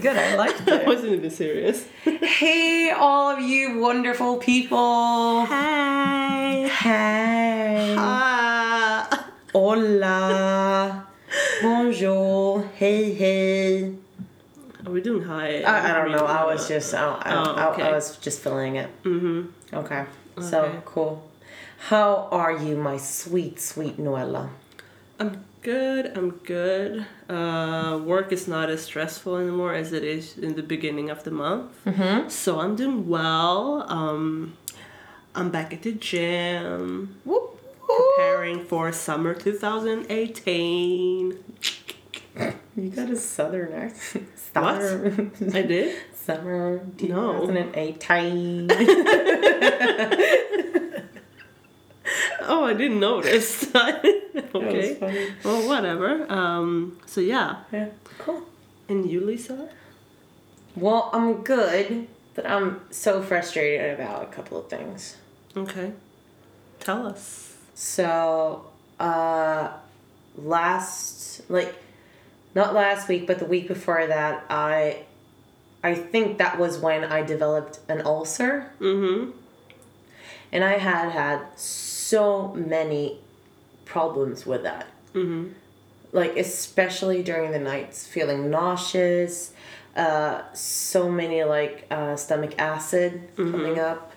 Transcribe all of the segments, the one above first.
good. I liked I it. wasn't even serious. Hey, all of you wonderful people. Hi. Hey. Ah. Hola. Bonjour. Hey, hey. Are we doing hi? I, I don't know. I was just, I, I, Oh, okay. I was just feeling it. Mm-hmm. Okay. So cool. How are you, my sweet, sweet Noella? I'm good. I'm good. Uh, work is not as stressful anymore as it is in the beginning of the month. Mm-hmm. So I'm doing well. Um, I'm back at the gym, Whoop, preparing for summer 2018. You got a southern accent. What? I did. Summer No. 2018. Oh, I didn't notice. okay. funny. Well, whatever. Um, so yeah. Yeah. Cool. And you, Lisa? Well, I'm good, but I'm so frustrated about a couple of things. Okay. Tell us. So, uh, last like not last week, but the week before that, I I think that was when I developed an ulcer, Mm-hmm. and I had had so many problems with that. Mm-hmm. Like especially during the nights, feeling nauseous, uh, so many like uh, stomach acid coming up.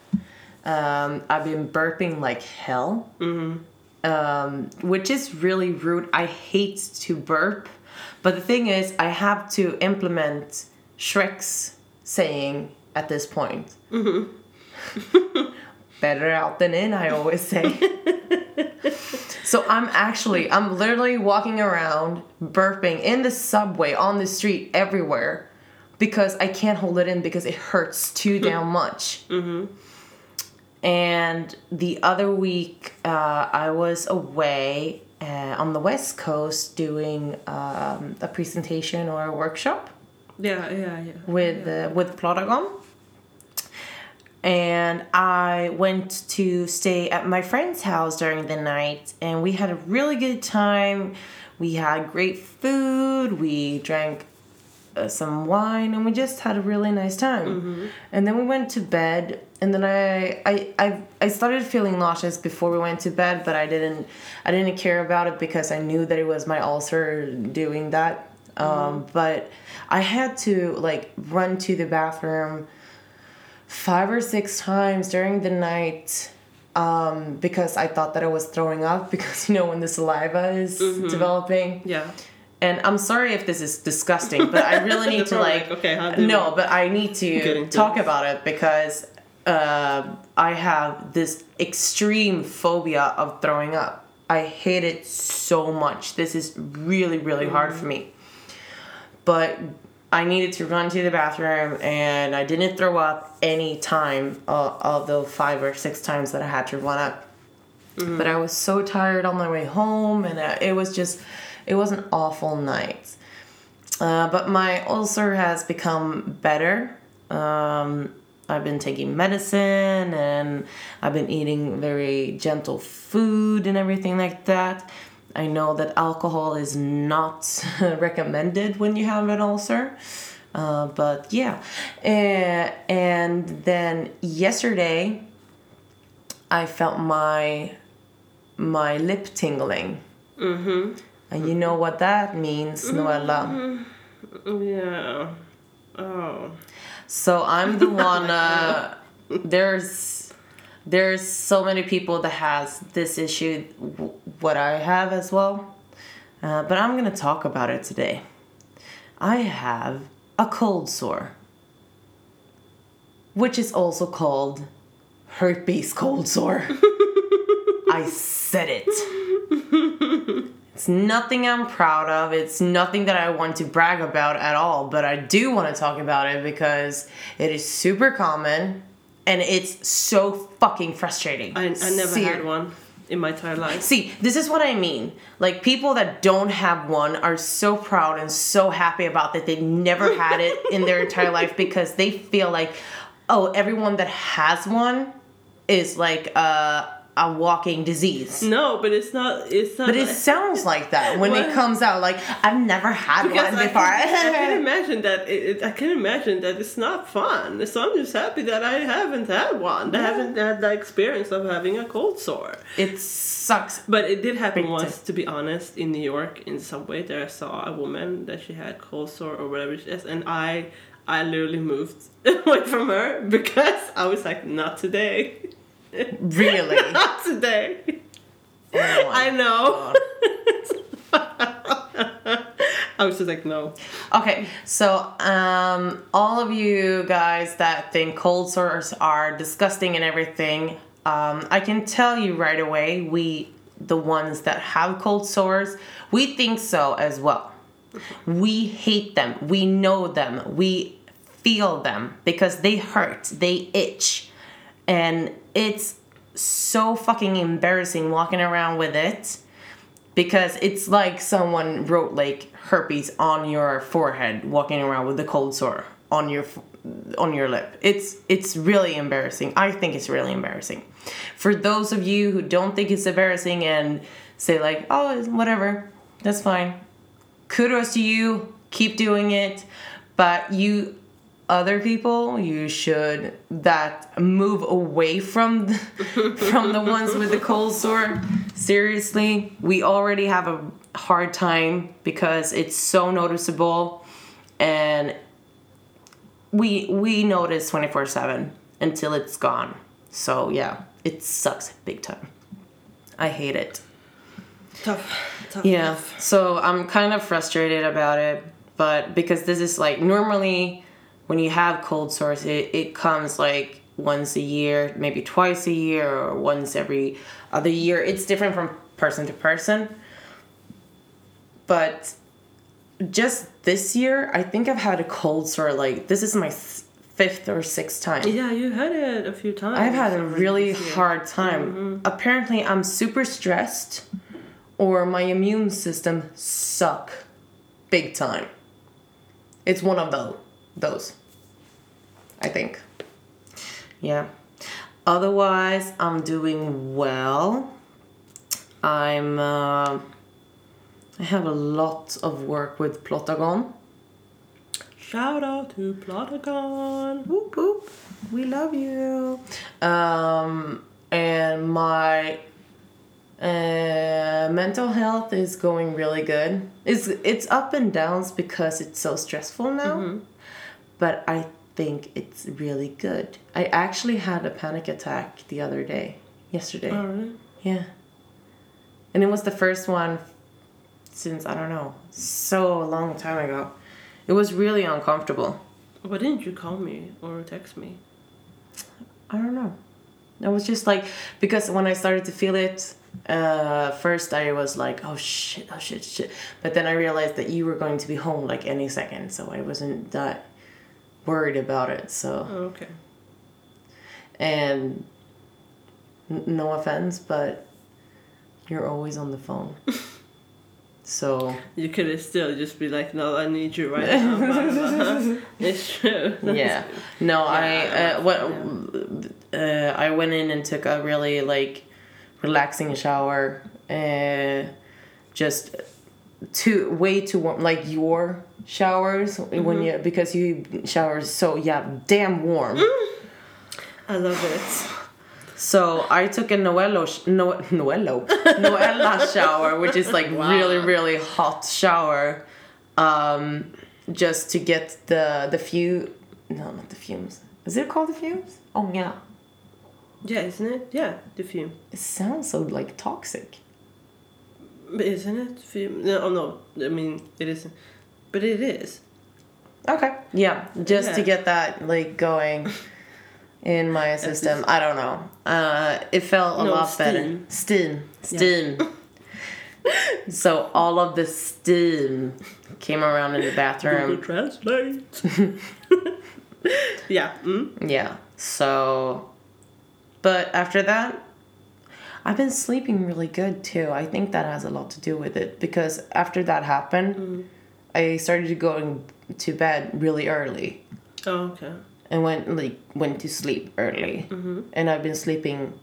Um, I've been burping like hell. Mm-hmm. um, which is really rude. I hate to burp, but the thing is, I have to implement Shrek's saying at this point. Better out than in, I always say. so I'm actually, I'm literally walking around burping in the subway, on the street, everywhere, because I can't hold it in because it hurts too damn much. And the other week, uh, I was away uh, on the West Coast doing um, a presentation or a workshop Yeah, yeah, yeah. with uh, with Plotagon. And I went to stay at my friend's house during the night, and we had a really good time. We had great food. We drank uh, some wine, and we just had a really nice time. And then we went to bed, and then I, I I I started feeling nauseous before we went to bed, but I didn't I didn't care about it because I knew that it was my ulcer doing that. Um, but I had to like run to the bathroom five or six times during the night um, because I thought that I was throwing up because you know when the saliva is developing. Yeah. And I'm sorry if this is disgusting, but I really need to like, like, okay, no, but I need to talk it. about it because uh, I have this extreme phobia of throwing up. I hate it so much. This is really really hard for me. But I needed to run to the bathroom and I didn't throw up any time uh, of the five or six times that I had to run up. But I was so tired on my way home and uh, it was just, it was an awful night. Uh, but my ulcer has become better. Um, I've been taking medicine and I've been eating very gentle food and everything like that. I know that alcohol is not recommended when you have an ulcer. Uh, but yeah. Uh, and then yesterday, I felt my my lip tingling. Mm-hmm. And you know what that means, Noella. Yeah. Oh. So I'm the one. Uh, there's there's so many people that has this issue, what I have as well. Uh, but I'm gonna talk about it today. I have a cold sore, which is also called herpes cold sore. I said it. It's nothing I'm proud of. It's nothing that I want to brag about at all, but I do want to talk about it because it is super common and it's so fucking frustrating. I, I never Ser- had one in my entire life. See, this is what I mean. Like people that don't have one are so proud and so happy about that they never had it in their entire life because they feel like, oh, everyone that has one is like uh a walking disease. No, but it's not. It's not. But it like- sounds like that when it comes out. Like I've never had one I before. can, I can imagine that. It, it, I can imagine that it's not fun. So I'm just happy that I haven't had one. I haven't had the experience of having a cold sore. it sucks. But it did happen Big time. once, to be honest, in New York in subway. There I saw a woman that she had cold sore or whatever she is, and I, I literally moved away from her because I was like, not today, Really. not today. Oh I know. I was just like, no. Okay, so um, all of you guys that think cold sores are disgusting and everything, um, I can tell you right away, we, the ones that have cold sores, we think so as well. We hate them. We know them. We feel them because they hurt. They itch. And it's so fucking embarrassing walking around with it because it's like someone wrote like herpes on your forehead walking around with the cold sore on your on your lip. It's it's really embarrassing. I think it's really embarrassing. For those of you who don't think it's embarrassing and say like oh whatever. That's fine. Kudos to you. Keep doing it. But you other people you should that move away from the, from the ones with the cold sore seriously we already have a hard time because it's so noticeable and we we notice 24 7 until it's gone so yeah it sucks big time i hate it Tough. Tough. yeah, tough. so I'm kind of frustrated about it, but because this is like normally when you have cold sores, it, it comes like once a year, maybe twice a year, or once every other year. It's different from person to person. But just this year, I think I've had a cold sore like this is my fifth or sixth time. Yeah, you had it a few times. I've had a really hard time. Mm-hmm. Apparently, I'm super stressed, or my immune system suck, big time. It's one of those. Those. I think. Yeah. Otherwise, I'm doing well. I'm. Uh, I have a lot of work with Plotagon. Shout out to Plotagon. Whoop whoop. We love you. Um, and my uh, mental health is going really good. It's it's up and downs because it's so stressful now. But I think it's really good. I actually had a panic attack the other day, yesterday. Oh, really? Yeah. And it was the first one since I don't know, so long time ago. It was really uncomfortable. Why didn't you call me or text me? I don't know. I was just like because when I started to feel it, uh, first I was like, oh shit, oh shit, shit. But then I realized that you were going to be home like any second, so I wasn't that worried about it. So Oh, okay. and n- no offense, but you're always on the phone. so You could have still just be like, no, I need you right now. it's true. yeah no i Yeah, uh, what uh, i went in and took a really like relaxing shower uh, just too way too warm like your showers when you because you shower so yeah damn warm I love it. so i took a noello sh- no noello noella shower which is like Wow. really really hot shower um just to get the the few no not the fumes is it called the fumes oh yeah Yeah, isn't it? Yeah, the fume. It sounds so like toxic. But isn't it fume? No, oh, no. I mean, it isn't. But it is. Okay. Yeah, just to get that like going in my system. I don't know. Uh, it felt a No, lot better. Steam. Steam. so all of the steam came around in the bathroom. Translate. yeah. Mm? Yeah. So, but after that, I've been sleeping really good too. I think that has a lot to do with it because after that happened, I started going to bed really early Oh, okay. and went like went to sleep early, Mhm. and I've been sleeping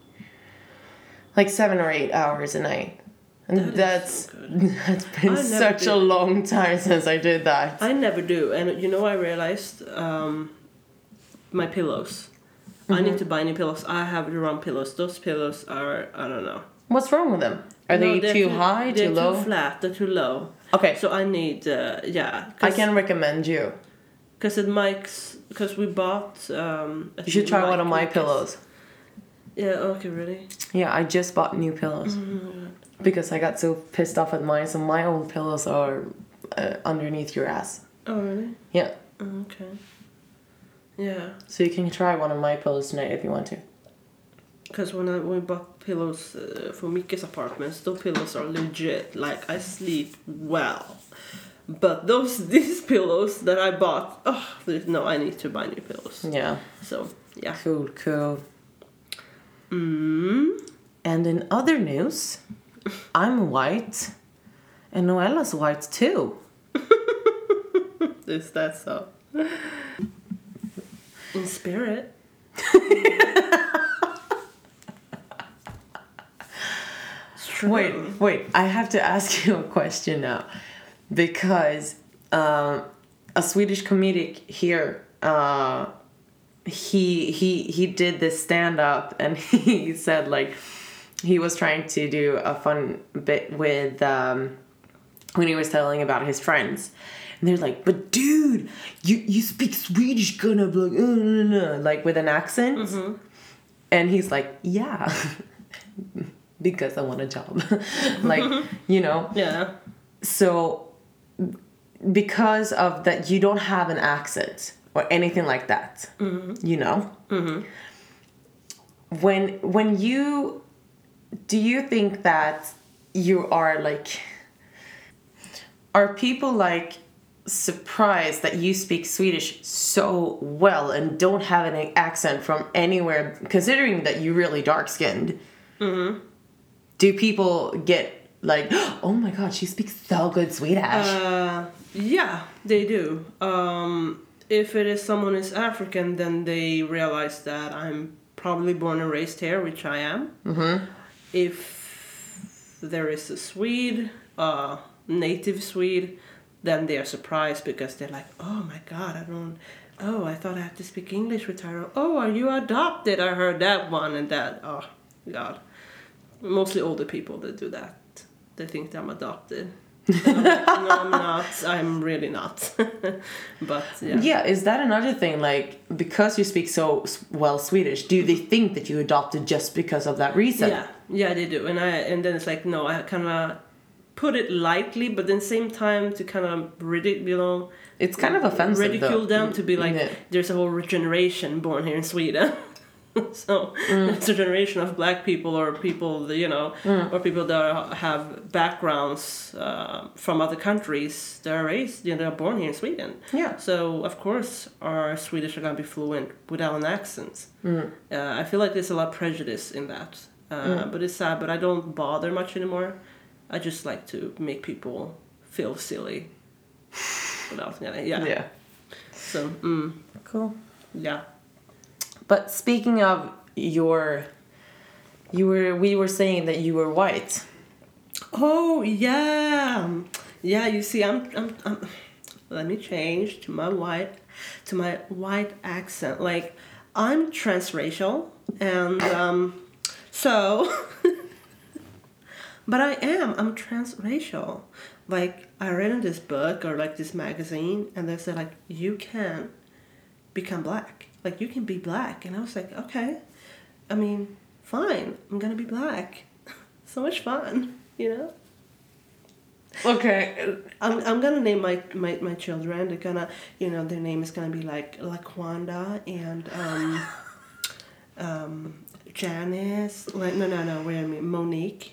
like seven or eight hours a night. And That that's so that's been I such a long time since I did that. I never do, and you know I realized um, my pillows. I Mm-hmm. need to buy new pillows. I have the wrong pillows. Those pillows are I don't know. What's wrong with them? Are No, they they're too high, too low? Too flat. They're too low. Okay, So I need uh, yeah. I can recommend you. because it makes because we bought. Um, a You should try one of my pillows. Yeah. Okay. Really. Yeah, I just bought new pillows Mm-hmm. because I got so pissed off at mine. So my old pillows are uh, underneath your ass. Oh really? Yeah, Oh, okay. Yeah. so you can try one of my pillows tonight if you want to. Because when I when we bought pillows uh, for Mikke's apartments, those pillows are legit. Like I sleep well, but those these pillows that I bought, oh there's- no, I need to buy new pillows. Yeah, So yeah. cool, cool. Mm. And in other news, I'm white, and Noella's white too. Is that so? In spirit. True. Wait, wait. I have to ask you a question now, because um, a Swedish comedic here, uh, he he he did this stand up, and he said like he was trying to do a fun bit with um, when he was telling about his friends. And they're like, but dude, you, you speak Swedish kind of like, uh, uh, uh," like with an accent. And he's like, yeah, because I want a job. like, you know, Yeah. so because of that, you don't have an accent or anything like that, mm-hmm. you know? Mm-hmm. When, when you, do you think that you are like, are people like surprised that you speak Swedish so well and don't have an accent from anywhere, considering that you're really dark skinned? Mm-hmm. Do people get like, oh my god, she speaks so good Swedish? Uh, yeah, they do. Um, if it is someone who's African, then they realize that I'm probably born and raised here, which I am. Mm-hmm. If there is a Swede, uh, native Swede, then they are surprised because they're like, oh my god, I don't. Oh, I thought I had to speak English with her. Oh, are you adopted? I heard that one and that. Oh, God. Mostly older people that do that. They think that I'm adopted. I'm like, no, I'm not. I'm really not. but yeah. yeah, is that another thing? Like, because you speak so well Swedish, do they think that you adopted just because of that reason? Yeah, yeah, they do, and I and then it's like no, I kind of put it lightly, but then same time to kind of ridicule, you know, It's kind of offensive. ridicule though. them to be mm, like, Yeah. there's a whole generation born here in Sweden. so Mm. it's a generation of black people or people that, you know Mm. or people that are, have backgrounds uh, from other countries that are raised you know they're born here in Sweden Yeah. so of course our Swedish are gonna be fluent without an accent Mm. uh, I feel like there's a lot of prejudice in that uh, but it's sad but I don't bother much anymore I just like to make people feel silly without yeah yeah, Yeah. so mm, Cool. yeah But speaking of your, you were we were saying that you were white. Oh yeah, yeah. You see, I'm, I'm, I'm. Let me change to my white, to my white accent. Like, I'm transracial, and um, so. but I am. I'm transracial. Like I read in this book or like this magazine, and they said like you can become black. Like you can be black, and I was like, okay. I mean, fine. I'm gonna be black. so much fun, you know. Okay. I'm, I'm gonna name my, my, my children. They're gonna, you know, their name is gonna be like Laquanda and um, um, Janice. Like, no, no, no. Wait a minute, Monique.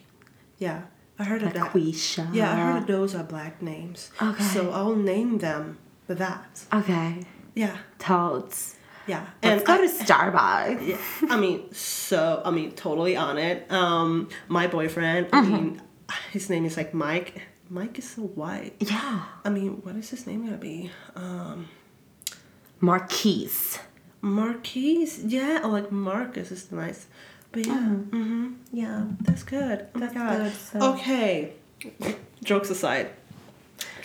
Yeah, I heard of that. Quisha. Yeah, I heard those are black names. Okay. So I'll name them that. Okay. Yeah, Toads. Yeah. Let's And go I- to Starbucks. yeah, I mean, so I mean, totally on it. Um, my boyfriend. Mm-hmm. I mean, his name is like Mike. Mike is so white. Yeah. I mean, what is his name gonna be? Um, Marquise. Marquise. Yeah, or like Marcus is nice. But yeah, mm-hmm, yeah, that's good. Oh my That's God. good, so- Okay, jokes aside.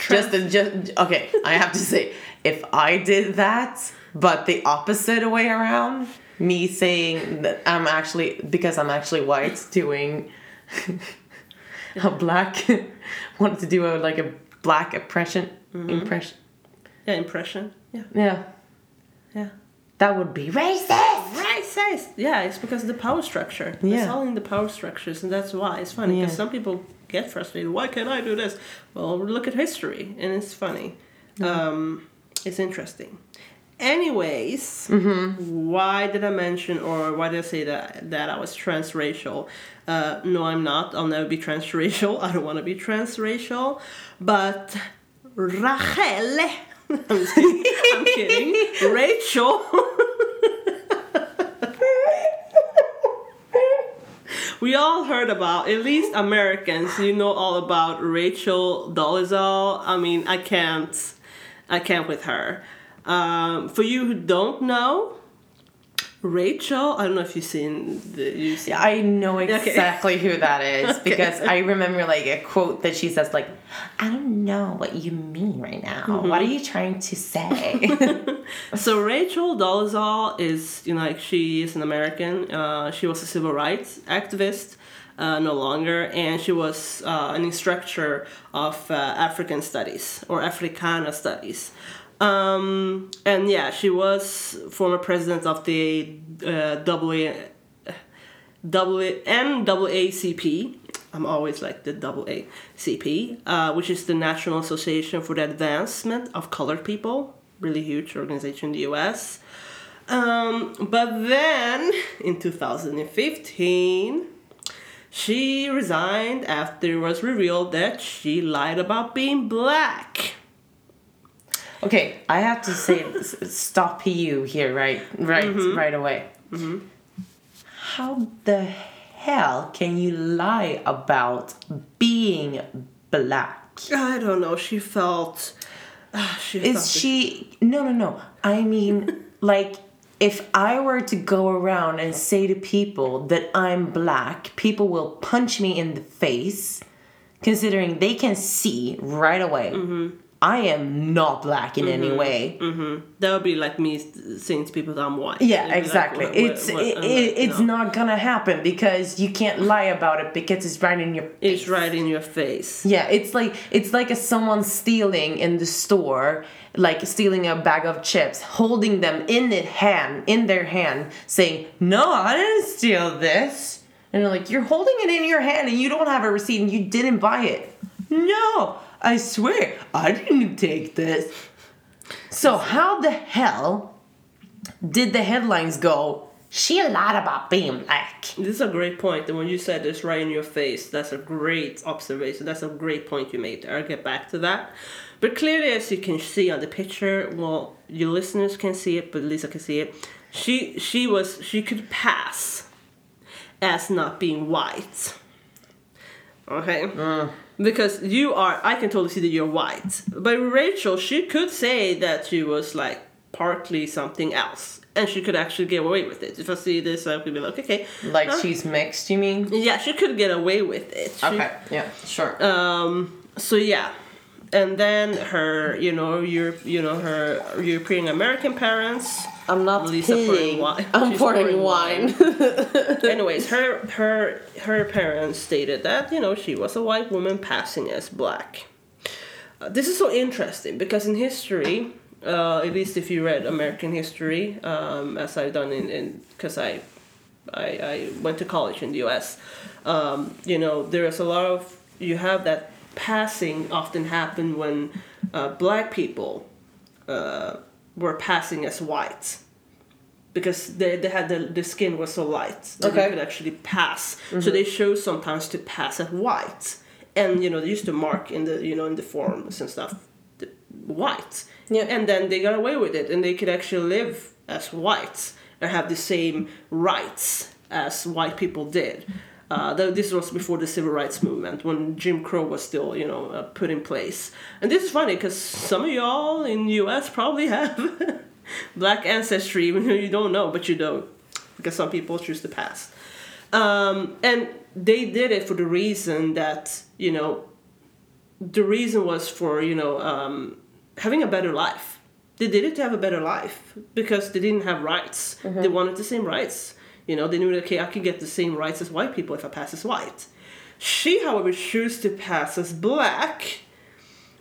Just, just okay. I have to say, if I did that, but the opposite way around, me saying that I'm actually because I'm actually white, doing a black wanted to do a like a black impression mm-hmm. impression. yeah, impression. Yeah, Yeah, yeah. that would be racist. Racist. Yeah, it's because of the power structure. Yeah. It's all in the power structures, and that's why it's funny. Because Yeah. some people get frustrated. Why can't I do this? Well, look at history, and it's funny. Um, it's interesting. Anyways, why did I mention or why did I say that that I was transracial? Uh, no, I'm not. I'll never be transracial. I don't want to be transracial. But Rachel, I'm, kidding. I'm kidding. Rachel. We all heard about, at least Americans, you know all about Rachel Dolezal. I mean, I can't, I can't with her. Um, for you who don't know, Rachel, I don't know if you've seen the, you seen Yeah, I know exactly who that is Okay. because I remember like a quote that she says like, "I don't know what you mean right now. Mm-hmm. What are you trying to say?" So Rachel Dolezal is, you know, like she is an American. Uh, she was a civil rights activist, uh, no longer, and she was uh, an instructor of uh, African studies or Africana studies. Um, and yeah, she was former president of the uh. W NAACP. I'm always like the double uh, which is the National Association for the Advancement of Colored People. Really huge organization in the U.S. Um, but then in 2015, she resigned after it was revealed that she lied about being black. Okay, I have to say, stop you here, right, right, Mm-hmm. right away. How the hell can you lie about being black? I don't know. She felt. Uh, she felt Is she no no no. I mean like if I were to go around and say to people that I'm black, people will punch me in the face considering they can see right away. Mm-hmm. I am not black in any mm-hmm. way. Mm-hmm. That would be like me saying to people that I'm white. Yeah, They'd be like, exactly. "What- what- it's what?" it, I'm it, it's "No." not gonna happen because you can't lie about it because it's right in your It's right in your face. Yeah, it's like it's like if someone stealing in the store, like stealing a bag of chips, holding them in the hand, in their hand, saying, "No, I didn't steal this," and they're like, "You're holding it in your hand and you don't have a receipt and you didn't buy it." No, I swear, I didn't take this. So how the hell did the headlines go? She lied about being black. This is a great point. and when you said this right in your face, that's a great observation. That's a great point you made there. I'll get back to that. But clearly, as you can see on the picture, well, your listeners can see it, but Lisa can see it. She she was she could pass as not being white. Okay, mm. Because you are. I can totally see that you're white. But Rachel, she could say that she was like partly something else, and she could actually get away with it. If I see this, I could be like, okay, Like uh, she's mixed, you mean? yeah, she could get away with it. She- Okay, yeah, sure. Um. So yeah, and then her, you know, Europe, you know, her European American parents. I'm not Lisa pouring wine. I'm She's pouring, pouring wine. Anyways, her her her parents stated that you know she was a white woman passing as black. Uh, this is so interesting because in history, uh, at least if you read American history, um, as I've done in because I, I I went to college in the U.S. Um, you know, there's a lot of you have that passing often happened when uh, black people uh, were passing as white because they, they had the, the skin was so light that they could actually pass. So they chose sometimes to pass as white, and you know they used to mark in the you know in the forms and stuff the white. Yeah. And then they got away with it, and they could actually live as whites and have the same rights as white people did. Uh, this was before the civil rights movement, when Jim Crow was still, you know, uh, put in place. And this is funny because some of y'all in the U.S. probably have black ancestry, even though you don't know, but you don't, because some people choose to pass. Um, and they did it for the reason that you know, the reason was for you know um, having a better life. They did it to have a better life because they didn't have rights. They wanted the same rights. You know, they knew that okay, I could get the same rights as white people if I pass as white. She, however, chose to pass as black.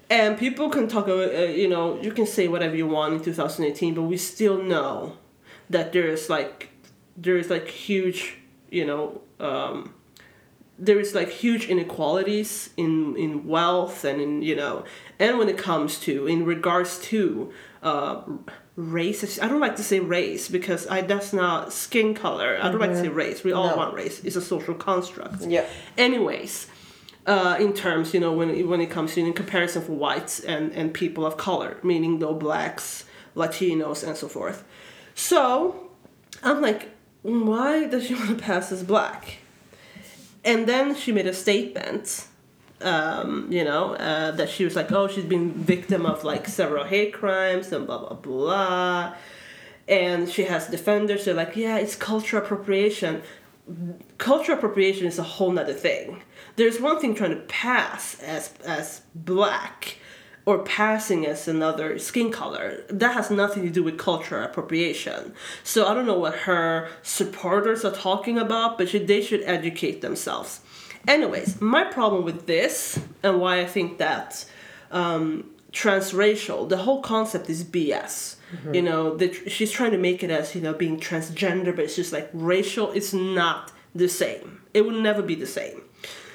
And people can talk, about, uh, you know, you can say whatever you want in 2018, but we still know that there is like, there is like huge, you know, um, there is like huge inequalities in in wealth and in you know, and when it comes to in regards to uh, race. I don't like to say race because I that's not skin color. I don't like to say race. We all No. want race. It's a social construct. Yeah. Anyways, uh, in terms, you know, when it, when it comes to in comparison for whites and and people of color, meaning though blacks, Latinos, and so forth. So, I'm like, why does she want to pass as black? And then she made a statement, um, you know, uh, that she was like, oh, she's been victim of like several hate crimes and blah blah blah, and she has defenders. They're like, yeah, it's cultural appropriation. Cultural appropriation is a whole nother thing. There's one thing trying to pass as as black or passing as another skin color. That has nothing to do with cultural appropriation. So I don't know what her supporters are talking about, but should, they should educate themselves. Anyways, my problem with this and why I think that um, transracial, the whole concept is BS. You know, the, she's trying to make it as you know being transgender, but it's just like racial. It's not the same. It will never be the same.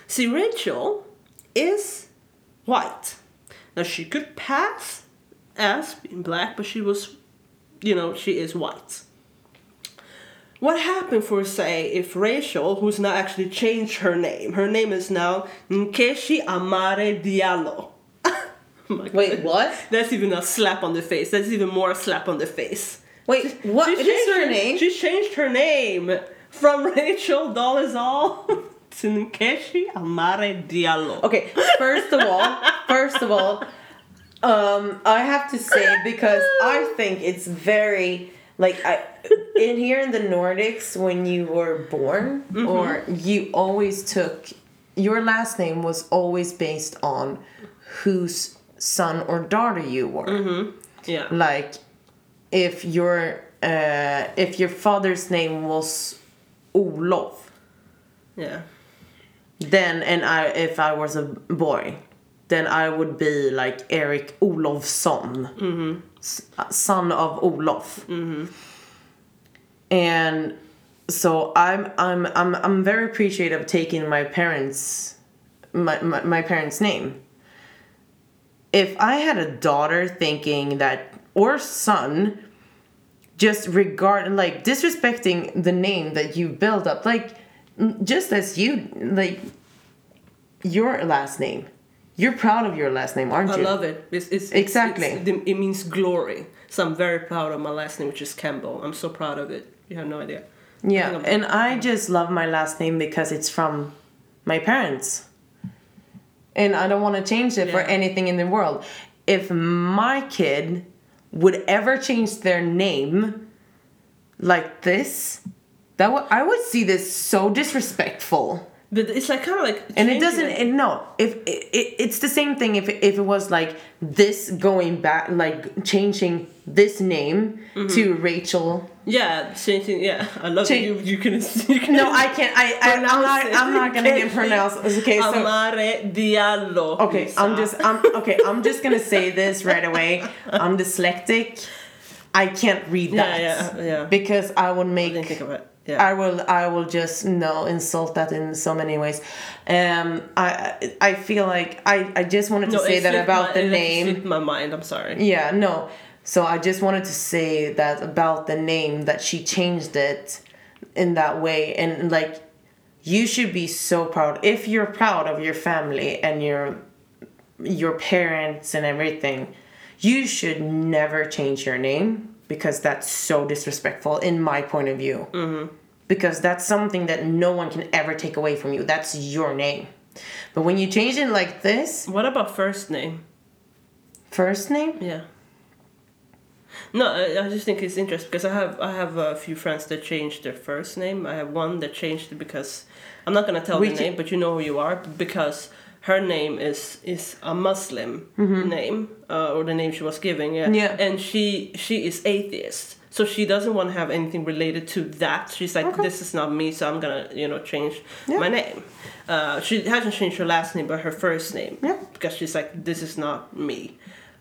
See, Rachel is white. Now she could pass as being black, but she was, you know, she is white. What happened for say if Rachel, who's now actually changed her name, her name is now Nkechi Amare Diallo. Oh Wait, what? That's even a slap on the face. That's even more a slap on the face. Wait, what She is changed her name? She changed her name from Rachel Dolezal to Nkechi Amare Diallo. Okay, first of all, first of all, um, I have to say because I think it's very like I in here in the Nordics when you were born or you always took your last name was always based on whose son or daughter you were. Yeah. Like if your uh, if your father's name was Olof, Yeah. then and I if I was a boy, then I would be like Eric Olofsson, mm-hmm. Son of Olof. Mm-hmm. And so I'm I'm I'm I'm very appreciative of taking my parents my, my, my parents' name. If I had a daughter thinking that or son just regard like disrespecting the name that you build up like just as you like your last name you're proud of your last name aren't I you I love it. It's, it's, Exactly. it's- it means glory. So I'm very proud of my last name, which is Campbell. I'm so proud of it. You have no idea. yeah I'm- and i just love my last name because it's from my parents and i don't want to change it for anything in the world if my kid would ever change their name like this that would i would see this so disrespectful But it's like kind of like. and it doesn't it, no if it, it, it's the same thing if if it was like this going back like changing this name Mm-hmm. to rachel Yeah, changing. Yeah, I love You, you can. You can no i can't i, I i'm not it. i'm not gonna get pronounced okay so Amare Diallo. okay i'm just i'm okay i'm just gonna say this right away i'm dyslexic i can't read that yeah, yeah. yeah. because i would I make think of it. Yeah. I will I will just no insult that in so many ways. Um I I feel like I I just wanted to no, say that about my, the name. my mind. I'm sorry. Yeah, no. So I just wanted to say that about the name that she changed it in that way and like you should be so proud if you're proud of your family and your your parents and everything. You should never change your name because that's so disrespectful in my point of view. Mm-hmm. Because that's something that no one can ever take away from you. That's your name. But when you change it like this, What about first name? first name, Yeah. No, I, I just think it's interesting because I have I have a few friends that changed their first name. I have one that changed it because I'm not gonna tell We the name, but you know who you are because her name is is a Muslim name uh, or the name she was giving. Yeah. Mm-hmm. Yeah. And she she is atheist. So she doesn't want to have anything related to that. She's like, Okay. this is not me, so I'm gonna, you know, change Yeah. my name. Uh, she hasn't changed her last name, but her first name. Yeah. Because she's like, this is not me.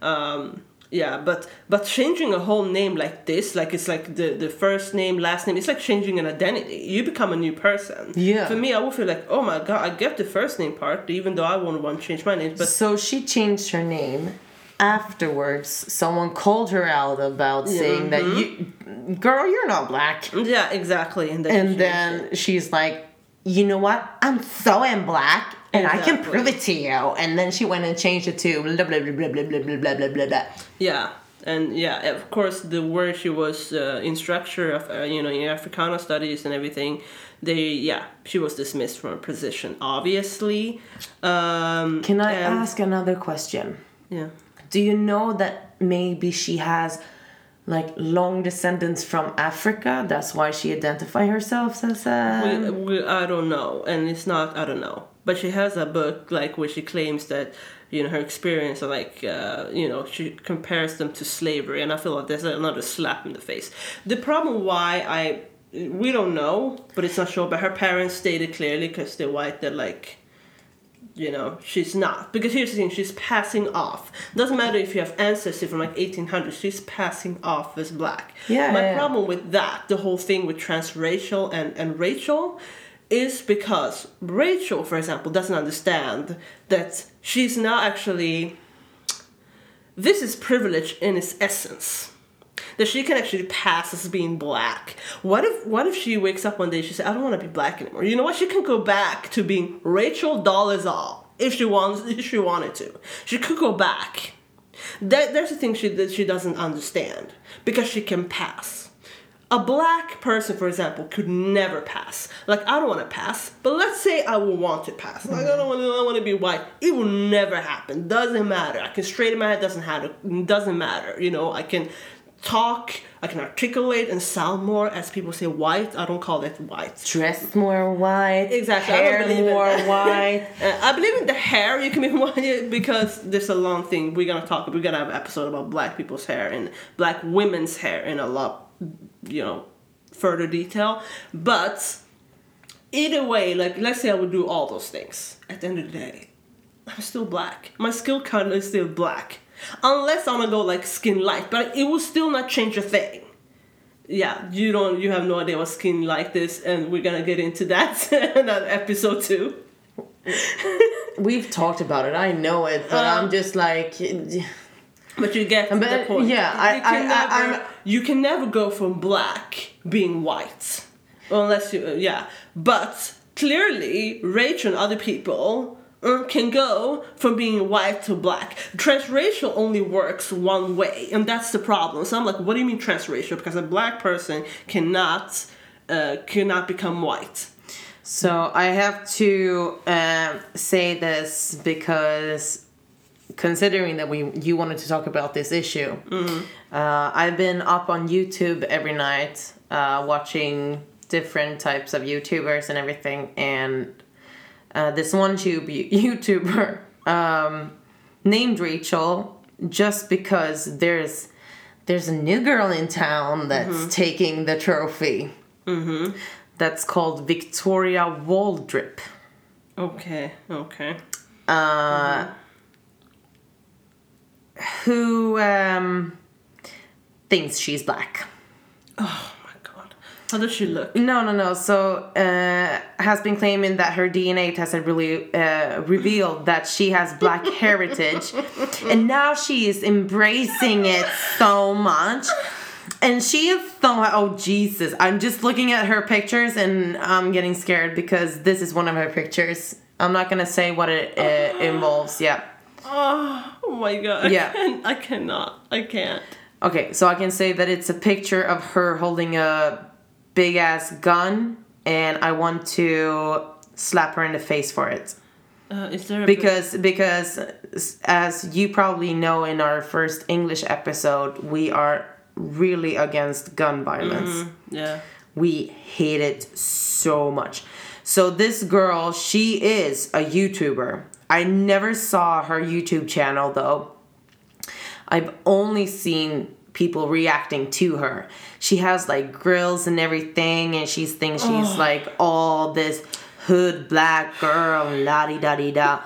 Um, yeah, but but changing a whole name like this, like it's like the the first name, last name, it's like changing an identity. You become a new person. Yeah. For me, I would feel like, oh my god, I get the first name part, even though I wouldn't want to change my name. But so she changed her name. Afterwards, someone called her out about saying that mm-hmm. you, girl, you're not black. yeah, exactly. And then, And changed then she's like, you know what? I'm so am black, and I can prove it to you. And then she went and changed it to blah blah blah blah blah blah blah blah blah blah blah. Yeah, and yeah, of course, the word she was uh, instructor of, uh, you know, in Africana studies and everything, they, yeah, she was dismissed from her position, obviously. Um, Can I and- ask another question? Yeah. Do you know that maybe she has like long descendants from Africa? That's why she identifies herself as a. We, we, I don't know, and it's not. I don't know, but she has a book like where she claims that you know her experience, of, like uh, you know, she compares them to slavery, and I feel like there's another slap in the face. The problem why I we don't know, but it's not sure. But her parents stated clearly because they're white that like. You know, she's not. Because here's the thing, she's passing off. Doesn't matter if you have ancestry from like 1800, she's passing off as black. Yeah, My yeah, problem with that, the whole thing with transracial and, and Rachel, is because Rachel, for example, doesn't understand that she's now actually. This is privilege in its essence. That she can actually pass as being black. What if what if she wakes up one day she says, I don't want to be black anymore? You know what? She can go back to being Rachel Dolezal if she wants if she wanted to. She could go back. That there's a thing she that she doesn't understand because she can pass. A black person, for example, could never pass. Like I don't want to pass, but let's say I will want to pass. Like I don't want to. I want to be white. It will never happen. Doesn't matter. I can straighten my head. Doesn't matter. Doesn't matter. You know. I can talk. I can articulate and sound more. As people say, white. I don't call it white. Dressed more white. Exactly, Hair believe more white. Uh, I believe in the hair. You can be white because there's a long thing. We're gonna talk. About we're gonna have an episode about black people's hair and black women's hair in a lot, you know, further detail. But either way, like let's say I would do all those things. At the end of the day, I'm still black. My skill color is still black, unless I'm gonna go like skin light. But it will still not change a thing yeah, you don't, you have no idea what skin like this, and we're gonna get into that in episode too. We've talked about it. I know it, but Um, I'm just like. But you get But, the point. yeah, you I- I- I- you can never go from black being white, unless you, uh, yeah. But clearly, Rachel and other people. uh, Can go from being white to black. Transracial only works one way, and that's the problem. So I'm like, what do you mean transracial? Because a black person cannot, uh, cannot become white. So I have to um, say this because considering that we you wanted to talk about this issue, uh, I've been up on YouTube every night uh, watching different types of YouTubers and everything, and uh, this one tube YouTuber um, named Rachel just because there's there's a new girl in town that's taking the trophy. Mm-hmm. That's called Victoria Waldrip. Okay, okay. Uh, Who um, thinks she's black. Oh my god. How does she look? No, no, no. So uh, has been claiming that her DNA test had really uh, revealed that she has black heritage, and now she is embracing it so much. And she is so oh Jesus! I'm just looking at her pictures and I'm getting scared because this is one of her pictures. I'm not gonna say what it uh, involves. Yeah. Oh, oh my god. I Yeah. can't, I cannot. I can't. Okay, so I can say that it's a picture of her holding a big ass gun, and I want to slap her in the face for it. Uh, is there a Because because as you probably know in our first English episode, we are really against gun violence. Yeah. We hate it so much. So this girl, she is a YouTuber. I never saw her YouTube channel though. I've only seen people reacting to her. She has like grills and everything, and she thinks she's oh. like all this hood black girl, la di da di da.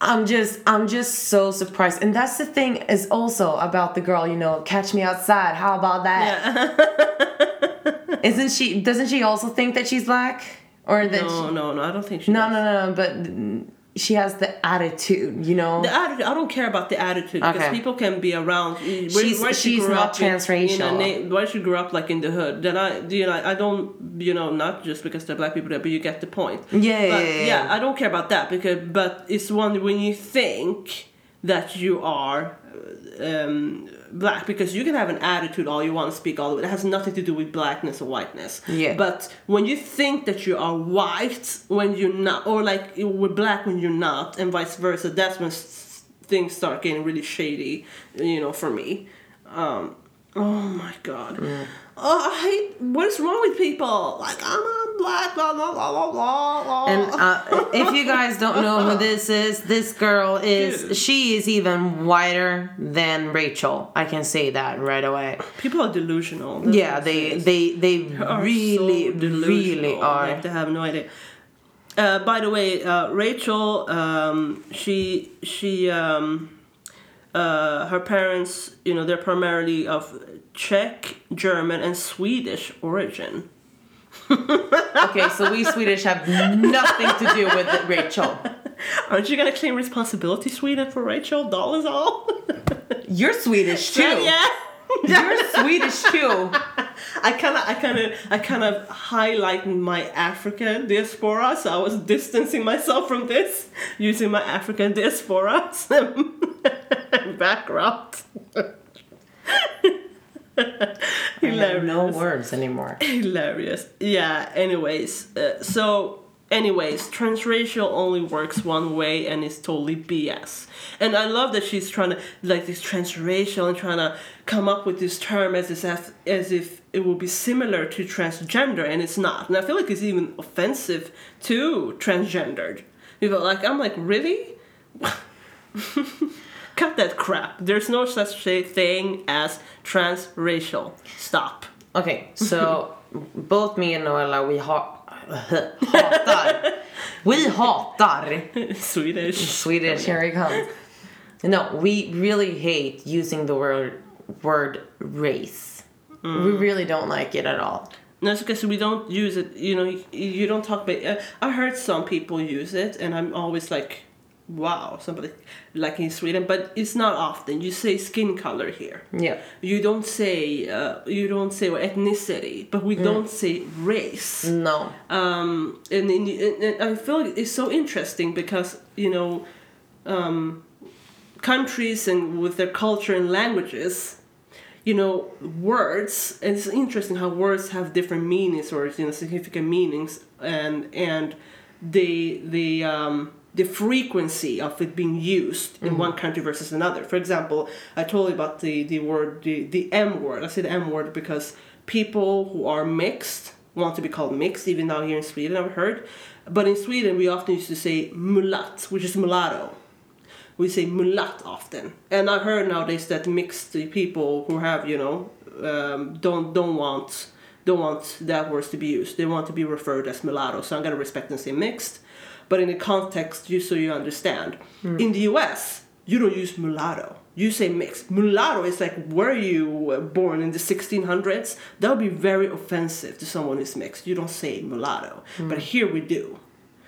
I'm just I'm just so surprised. And that's the thing is also about the girl, you know, catch me outside. How about that? Yeah. not she doesn't she also think that she's black? Or that no, she, no, no. I don't think she. no, does. no, no, but she has the attitude, you know. The attitude, I don't care about the attitude because people can be around. Where, She's- where she she's grew not up in- transracial. In, na- where she grew up, like in the hood. Then I, you know, I don't, you know, not just because they're black people there, but you get the point. Yeah, but, yeah, yeah, yeah. I don't care about that because, but it's one when you think that you are um, black because you can have an attitude all you want to speak all the way. It has nothing to do with blackness or whiteness. Yeah. But when you think that you are white when you're not, or like we're black when you're not, and vice versa, that's when s- things start getting really shady. You know, for me. Um, oh my god. Mm. Oh, I hate. What is wrong with people? Like I'm a black. Blah blah blah blah blah. blah. And uh, if you guys don't know who this is, this girl is Dude. she is even whiter than Rachel. I can say that right away. people are delusional. That's Yeah, they they they are really so delusional. really are. Like they have no idea. Uh, by the way, uh, Rachel, um, she she um, uh, her parents, you know, they're primarily of Czech, German, and Swedish origin. Okay, so we Swedish have nothing to do with it, Rachel. Aren't you gonna claim responsibility, Sweden, for Rachel? Dolezal? You're Swedish too. yeah. You're Swedish too. I kind of, I kind of, I kind of highlighted my African diaspora, so I was distancing myself from this using my African diaspora background. I Hilarious. have no words anymore. Hilarious. Yeah. Anyways, uh, so anyways, transracial only works one way, and it's totally BS. And I love that she's trying to like this transracial and trying to come up with this term as if as if it will be similar to transgender, and it's not. And I feel like it's even offensive to transgendered. People like I'm like really. Cut that crap. There's no such thing as transracial. Stop. Okay, so both me and Noella, we ha- hatar. We hatar Swedish. Swedish. Here it comes. No, we really hate using the word word race. We really don't like it at all. No, because we don't use it. You know, you, you don't talk about. Uh, I heard some people use it, and I'm always like, "Wow, somebody like in Sweden," but it's not often. You say skin color here. Yeah. You don't say uh, you don't say ethnicity, but we don't say race. No. Um, and, and, and I feel like it's so interesting because you know, um, countries and with their culture and languages, you know, words. And it's interesting how words have different meanings or you know significant meanings, and and they the um, the frequency of it being used in one country versus another. For example, I told you about the the word the the M word. I say the M word because people who are mixed want to be called mixed, even now here in Sweden I've heard. But in Sweden we often used to say mulat, which is mulatto we say mulat often and I've heard nowadays that mixed people who have you know um, don't don't want don't want that words to be used they want to be referred as mulatto so i'm going to respect and say mixed but in the context just so you understand. Hmm. In the us you don't use mulatto. You say mixed mulatto is like were you born in the 1600s that would be very offensive to someone who's mixed. You don't say mulatto. Hmm. But here we do.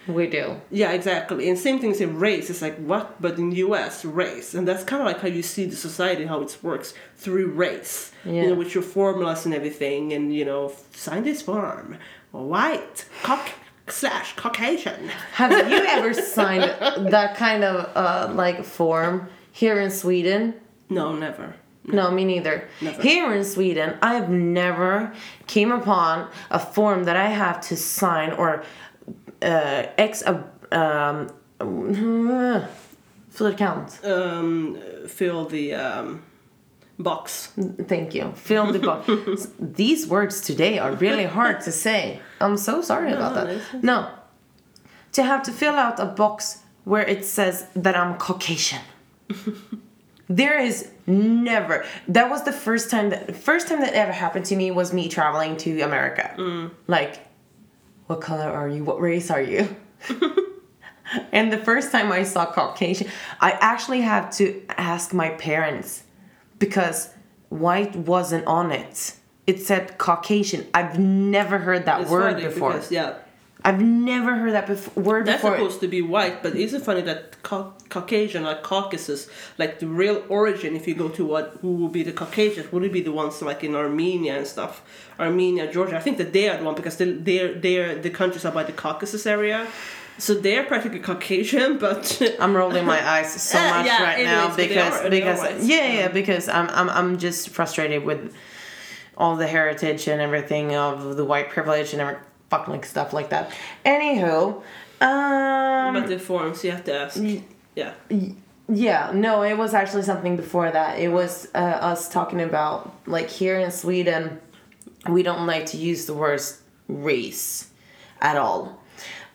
We do. yeah, exactly. And same thing in race. It's like what, but in the U.S. race, and that's kind of like how you see the society how it works through race. You know, with your formulas and everything, and you know, sign this form, white, cock slash Caucasian. Have you ever signed that kind of uh, like form here in Sweden? No, never. No, me neither. Never. Here in Sweden, I've never came upon a form that I have to sign or uh, ex um flerkant. Um, fill the um, box. Thank you. Fill the box. These words today are really hard to say. I'm so sorry about that. No. To have to fill out a box where it says that I'm Caucasian. there is never. That was the first time that first time that ever happened to me was me traveling to America. Mm. Like, what color are you? What race are you? and the first time I saw Caucasian, I actually had to ask my parents because white wasn't on it. It said Caucasian. I've never heard that It's word before. because, yeah, I've never heard that bef- word that's before. supposed to be white, but isn't it funny that Cau- Caucasian, like Caucasus, like the real origin, if you go to what who would be the Caucasians, would it be the ones like in Armenia and stuff? Armenia, Georgia. I think that they are the one because they they're they're the countries are by the Caucasus area. So they're practically Caucasian, but I'm rolling my eyes so much yeah, right now is, because are- because yeah yeah because I'm I'm I'm just frustrated with all the heritage and everything of the white privilege and every fucking like stuff like that. Anywho, um, but the forms you have to ask. Yeah. Yeah, no, it was actually something before that. It was uh, us talking about like here in Sweden, we don't like to use the words race at all,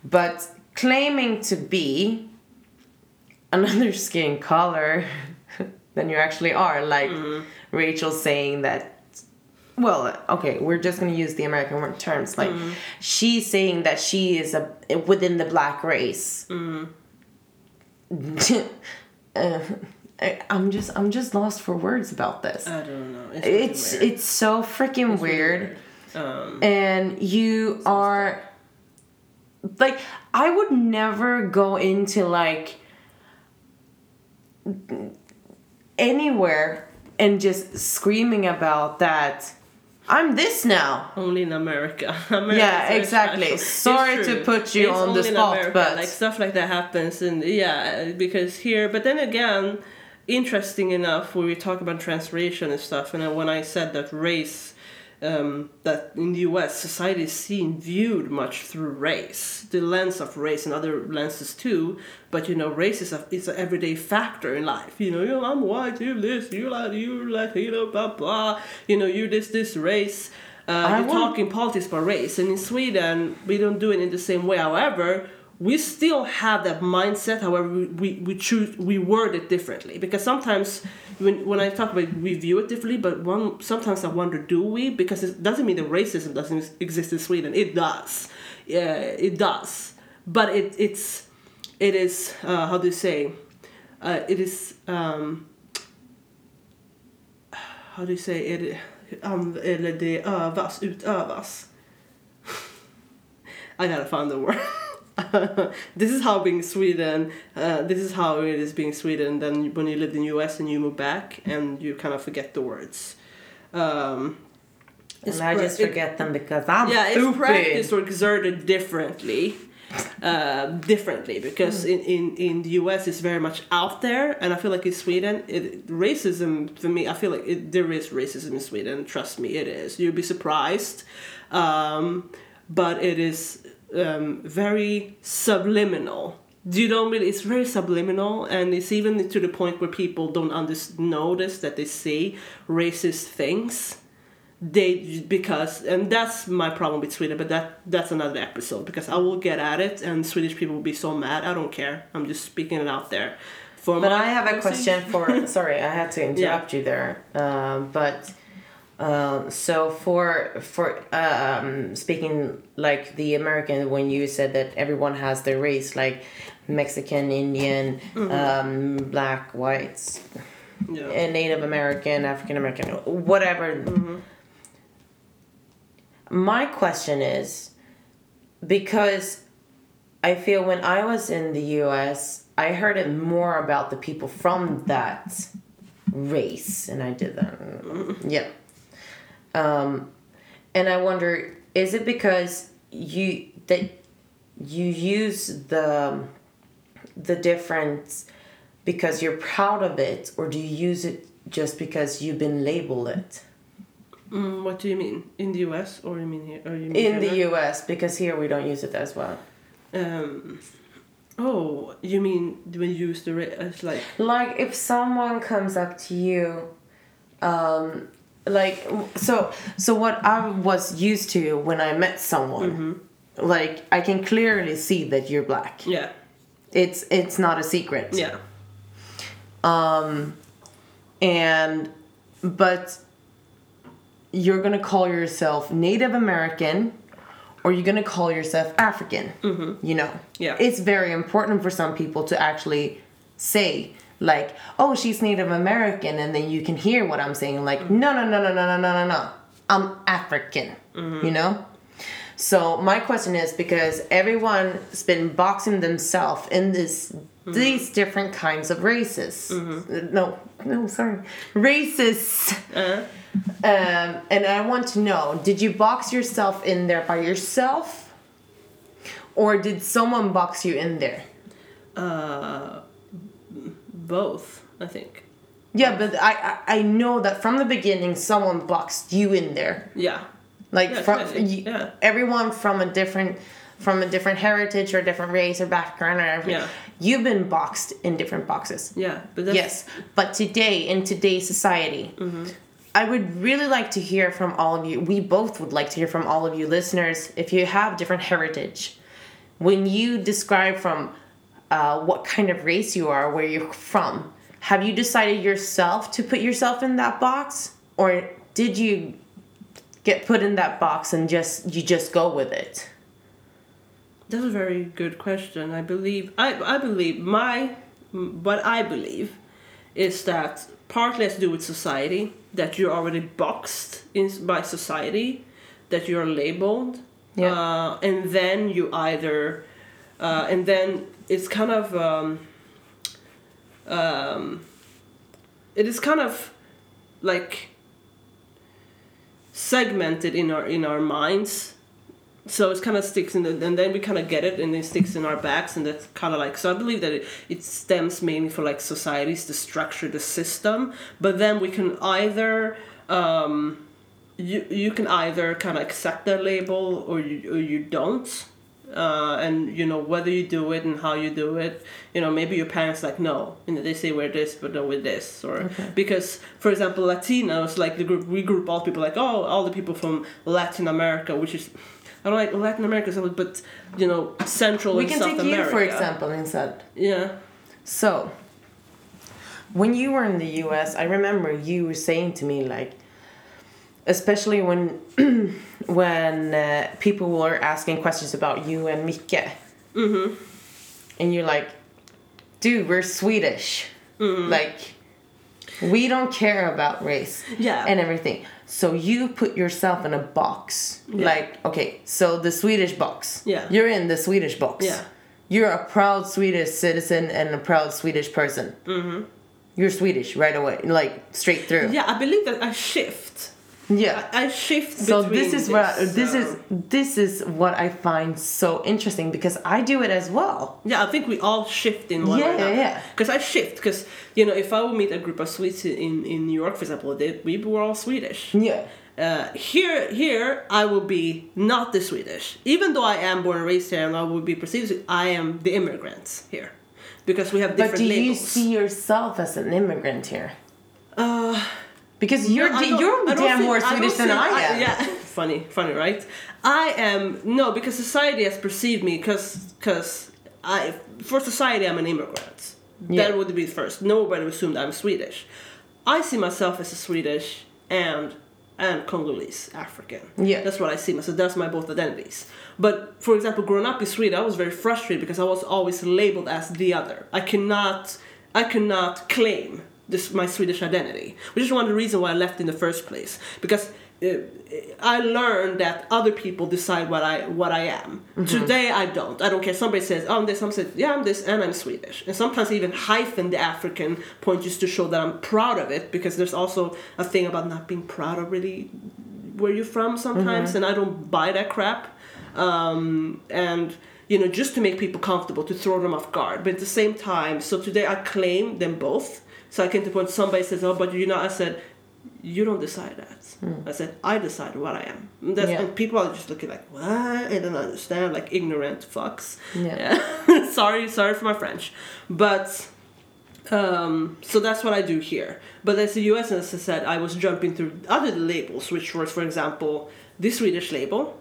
but claiming to be another skin color than you actually are, like Rachel saying that. Well, okay, we're just gonna use the American terms. Like, she's saying that she is a within the black race. uh, I, I'm just I'm just lost for words about this. I don't know. It's, it's weird. it's so freaking It's really weird. Um, And you are like I would never go into like anywhere and just screaming about that I'm this now. only in America. America Yeah, exactly. Sorry to put you It's on the spot, America, but- like stuff like that happens, and yeah, because here. But then again, interesting enough, when we talk about translation and stuff, and when I said that race. Um, that in the U.S. society is seen viewed much through race, the lens of race and other lenses too. But you know, race is a is an everyday factor in life. You know, you I'm white, you this, you like you like you know, blah blah. You know, you this this race. Uh, I you want- talk in politics about race, and in Sweden we don't do it in the same way. However, we still have that mindset. However, we, we, choose we word it differently because sometimes when when I talk about we view it differently, but one sometimes I wonder do we because it doesn't mean that racism doesn't exist in Sweden. It does, yeah, it does, but it it's it is uh, how do you say uh, it is um, how do you say it um, eller det övas utövas I gotta find the word. this is how being Sweden. Uh, this is how it is being Sweden. Then when you lived in US and you move back and you kind of forget the words. Um, and I just it- forget them because I'm yeah, it's stupid. practiced or exerted differently. Uh, differently because in, in, in the US it's very much out there and I feel like in Sweden it, racism for me I feel like it, there is racism in Sweden trust me it is you'd be surprised um, but it is um, very subliminal Do you don't really it's very subliminal and it's even to the point where people don't under, notice that they say racist things they because and that's my problem with Sweden but that that's another episode because I will get at it and Swedish people will be so mad I don't care I'm just speaking it out there for But I have a question for. sorry, I had to interrupt Yeah. you there. Um, but um, so for for um, speaking like the American, when you said that everyone has their race, like Mexican, Indian, um, black, whites, yeah. and Native American, African American, whatever. My question is because I feel when I was in the US, I heard it more about the people from that race, and I did that. Yeah. Um, and I wonder, is it because you that you use the the difference because you're proud of it, or do you use it just because you've been labeled it? Mm, what do you mean in the US or you mean here or you mean In the? US, because here we don't use it as well. um oh you mean when you use the as like Like if someone comes up to you um, like so so what I was used to when I met someone, like I can clearly see that you're black. Yeah. It's it's not a secret. Yeah. Um, and but you're gonna call yourself Native American, or you're gonna call yourself African. Mm-hmm. You know. Yeah. It's very important for some people to actually say like, "Oh, she's Native American," and then you can hear what I'm saying. Like, no, no, no, no, no, no, no, no, no. I'm African. You know. So my question is because everyone's been boxing themselves in this these different kinds of races. Uh, No, no, sorry, races. Uh, Um, and I want to know: Did you box yourself in there by yourself, or did someone box you in there? uh, both, I think. Yeah, but I I, know that from the beginning someone boxed you in there. Yeah. Like Yeah, from definitely, y- yeah. everyone from a different from a different heritage or different race or background or everything. Yeah. You've been boxed in different boxes. Yeah. But that's, Yes, but today in today's society, mm-hmm. I would really like to hear from all of you. We both would like to hear from all of you listeners if you have different heritage. When you describe from uh, what kind of race you are, where you're from, have you decided yourself to put yourself in that box, or did you get put in that box and just you just go with it? That's a very good question. I believe I I believe my what I believe is that partly has to do with society that you're already boxed in by society that you're labeled Yeah. uh, and then you either uh, and then it's kind of um, um, it is kind of like segmented in our in our minds. So it kind of sticks in the, and then we kind of get it and it sticks in our backs and that's kind of like so i believe that it, it stems mainly for like societies the structure the system. But then we can either um, you, you can either kind of accept that label or you, or you don't uh, and you know whether you do it and how you do it you know maybe your parents like no and they say wear this but no with this or because for example latinos like the group we group all people like oh all the people from latin america which is I don't like Latin America, so- but you know, Central We and can South take America. you for example instead. Yeah. So, when you were in the US, I remember you were saying to me like especially when when uh, people were asking questions about you and Micke. Mm-hmm. And you're like, "Dude, we're Swedish." Mm-hmm. Like we don't care about race Yeah. and everything. So you put yourself in a box. Yeah. Like, okay, so the Swedish box. Yeah. You're in the Swedish box. Yeah. You're a proud Swedish citizen and a proud Swedish person. Mm-hmm. You're Swedish right away, like straight through. Yeah, I believe that I shift. Yeah. I shift So between this is what this is um, this is what I find so interesting because I do it as well. Yeah, I think we all shift in one Yeah, another. yeah. Because I shift, because you know, if I would meet a group of Swedes in in New York, for example, they, we were all Swedish. Yeah. Uh, here, here, I will be not the Swedish, even though I am born and raised here, and I will be perceived. as- I am the immigrants here, because we have different But do you see yourself as an immigrant here? Uh, Because you're No, I d- you're damn more Swedish than I am. yeah, funny, funny, right? I am no because society has perceived me because because I for society I'm an immigrant. Yeah. That would be first. Nobody would assume that I'm Swedish. I see myself as a Swedish and and Congolese African. Yeah. that's what I see myself. That's my both identities. But for example, growing up in Sweden, I was very frustrated because I was always labeled as the other. I cannot I cannot claim this my Swedish identity, which is one of the reasons why I left in the first place. Because uh, I learned that other people decide what I what I am. Today I don't. I don't care. Somebody says, "Oh, I'm this." Some says, "Yeah, I'm this," and I'm Swedish. And sometimes I even hyphen the African point just to show that I'm proud of it. Because there's also a thing about not being proud of really where you're from sometimes, and I don't buy that crap. Um, and you know, just to make people comfortable, to throw them off guard. But at the same time, so today I claim them both. So I came to the point somebody says, "Oh, but you know," I said, "You don't decide that." I said, "I decide what I am." And, that's, Yeah. and people are just looking like, "What?" I don't understand, like ignorant fucks. Yeah. Yeah. sorry, sorry for my French, but Um, so that's what I do here. But as the US, as I said, I was jumping through other labels, which was, for example, the Swedish label.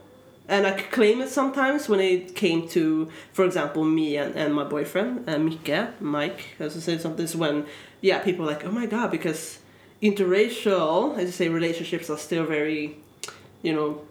And I could claim it sometimes when it came to, for example, me and, and my boyfriend, uh, Micke, Mike, as I said, something. When, yeah, people were like, oh my god, because interracial, as you say, relationships are still very, you know,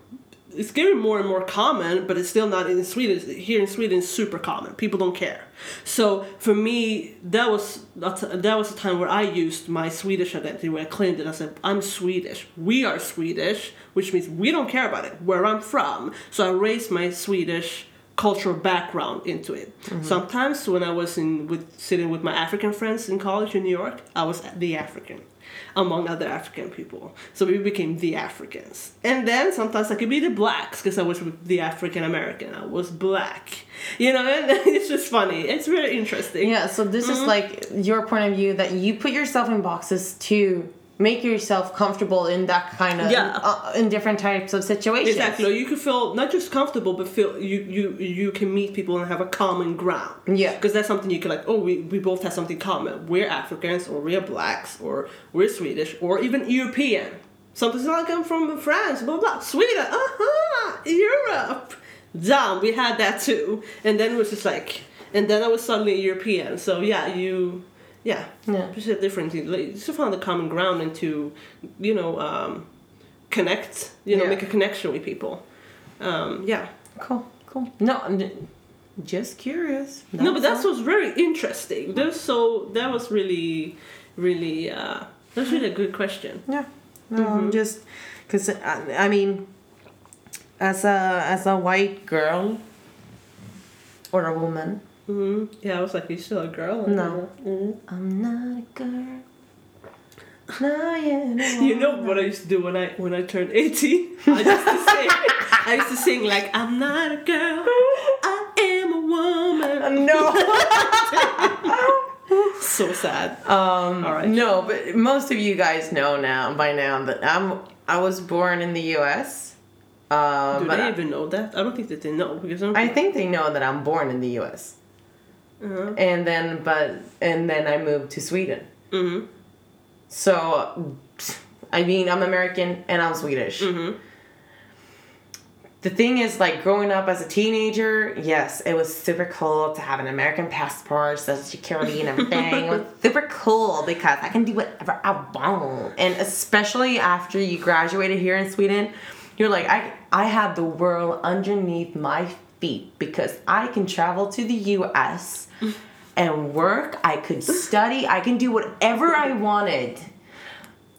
it's getting more and more common, but it's still not in Sweden. Here in Sweden, it's super common. People don't care. So for me, that was that, that was a time where I used my Swedish identity, where I claimed it. I said, "I'm Swedish. We are Swedish," which means we don't care about it where I'm from. So I raised my Swedish cultural background into it. Mm-hmm. Sometimes when I was in with sitting with my African friends in college in New York, I was the African among other African people. So we became the Africans. And then sometimes I could be the blacks because I was the African American. I was black. You know, and it's just funny. It's really interesting. Yeah, so this Mm-hmm. is like your point of view that you put yourself in boxes to make yourself comfortable in that kind of Yeah. uh, in different types of situations. Exactly. You can feel not just comfortable, but feel you you you can meet people and have a common ground. Yeah. Because that's something you can like. Oh, we, we both have something common. We're Africans, or we're blacks, or we're Swedish, or even European. Something's like I'm from France, blah blah. Sweden, uh huh. Europe. Damn, we had that too. And then it was just like, and then I was suddenly European. So yeah, you. Yeah, Yeah. just a different thing. Like, to find the common ground and to, you know, um, connect. You know, Yeah. make a connection with people. Um, yeah. Cool, cool. No, just curious. no, but that's all. what's very interesting. There's so that was really, really. Uh, that's really a good question. Yeah. No, Mm-hmm. I'm just because I, I mean, as a as a white girl or a woman, hmm Yeah, I was like, you still a girl? No. Mhm. I'm not a girl. No, yeah. No, You know what I used to do when I when I turned eighteen? I used to sing. I used to sing like, I'm not a girl, I am a woman. No. So sad. Um, All right. No, but most of you guys know now by now that I'm I was born in the U.S. Um, Do they I, even know that? I don't think that they know because I'm. I think they know that I'm born in the U.S. uh And then, but and then I moved to Sweden. hmm So, I mean, I'm American and I'm Swedish. hmm The thing is, like, growing up as a teenager, yes, it was super cool to have an American passport, social security, and everything. it was super cool because I can do whatever I want. And especially after you graduated here in Sweden, you're like, I, I have the world underneath my feet because I can travel to the US and work, I could study, I can do whatever I wanted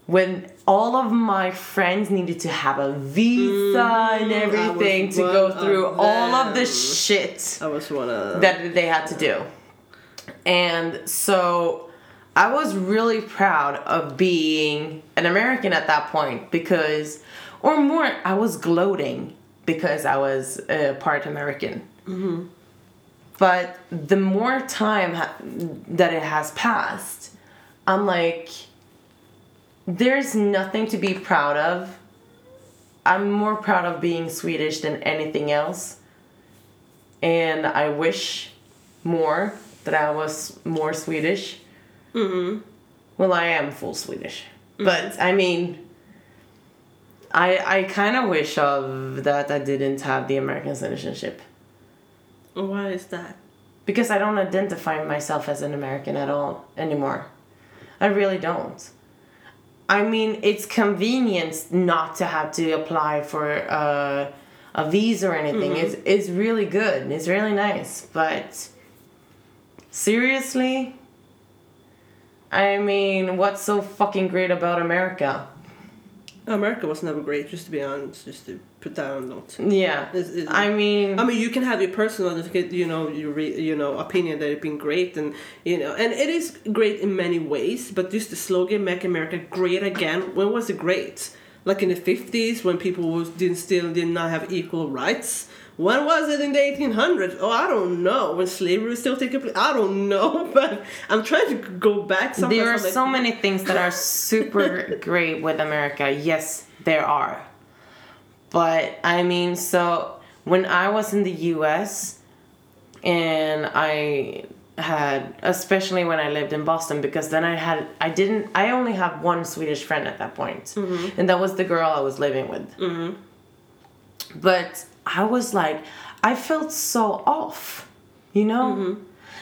when all of my friends needed to have a visa and Mm, was everything to go of through all of the shit I was one of. that they had to do. And so I was really proud of being an American at that point because, or more, I was gloating because I was uh, part American. But the more time ha- that it has passed, I'm like, there's nothing to be proud of. I'm more proud of being Swedish than anything else. And I wish more that I was more Swedish. hmm Well, I am full Swedish. But I mean, I I kind of wish of that I didn't have the American citizenship Why is that? because I don't identify myself as an American at all anymore. I really don't. I mean, it's convenient not to have to apply for uh, a visa or anything. It's, it's really good. It's really nice. But seriously, I mean, what's so fucking great about America? America was never great, just to be honest, just to put that on note. Yeah. It's- it's- I mean, I mean, you can have your personal, you know, your re, you know opinion that it's been great, and you know, and it is great in many ways. But just the slogan "Make America Great Again," when was it great? Like in the fifties, when people was didn't still did not have equal rights. When was it in the 1800s? Oh, I don't know. When slavery was still taking place, I don't know. But I'm trying to go back. There are like, so many things that are super great with America. Yes, there are. But I mean, so when I was in the US and I had especially when I lived in Boston because then I had I didn't I only have one Swedish friend at that point mm-hmm. and that was the girl I was living with mm-hmm. but I was like I felt so off you know